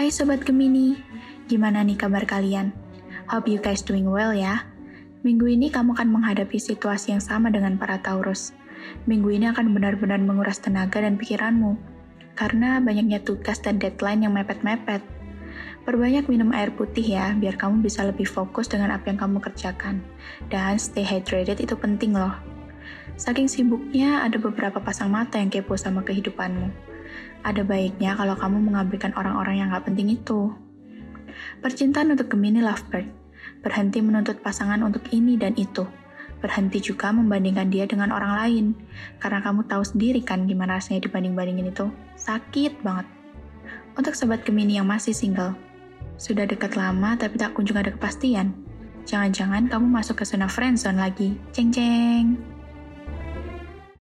Hai Sobat Gemini, gimana nih kabar kalian? Hope you guys doing well ya. Minggu ini kamu akan menghadapi situasi yang sama dengan para Taurus. Minggu ini akan benar-benar menguras tenaga dan pikiranmu, karena banyaknya tugas dan deadline yang mepet-mepet. Perbanyak minum air putih ya, biar kamu bisa lebih fokus dengan apa yang kamu kerjakan. Dan stay hydrated itu penting loh. Saking sibuknya, ada beberapa pasang mata yang kepo sama kehidupanmu ada baiknya kalau kamu mengabaikan orang-orang yang gak penting itu. Percintaan untuk Gemini Lovebird. Berhenti menuntut pasangan untuk ini dan itu. Berhenti juga membandingkan dia dengan orang lain. Karena kamu tahu sendiri kan gimana rasanya dibanding-bandingin itu. Sakit banget. Untuk sobat Gemini yang masih single. Sudah dekat lama tapi tak kunjung ada kepastian. Jangan-jangan kamu masuk ke zona friendzone lagi. Ceng-ceng.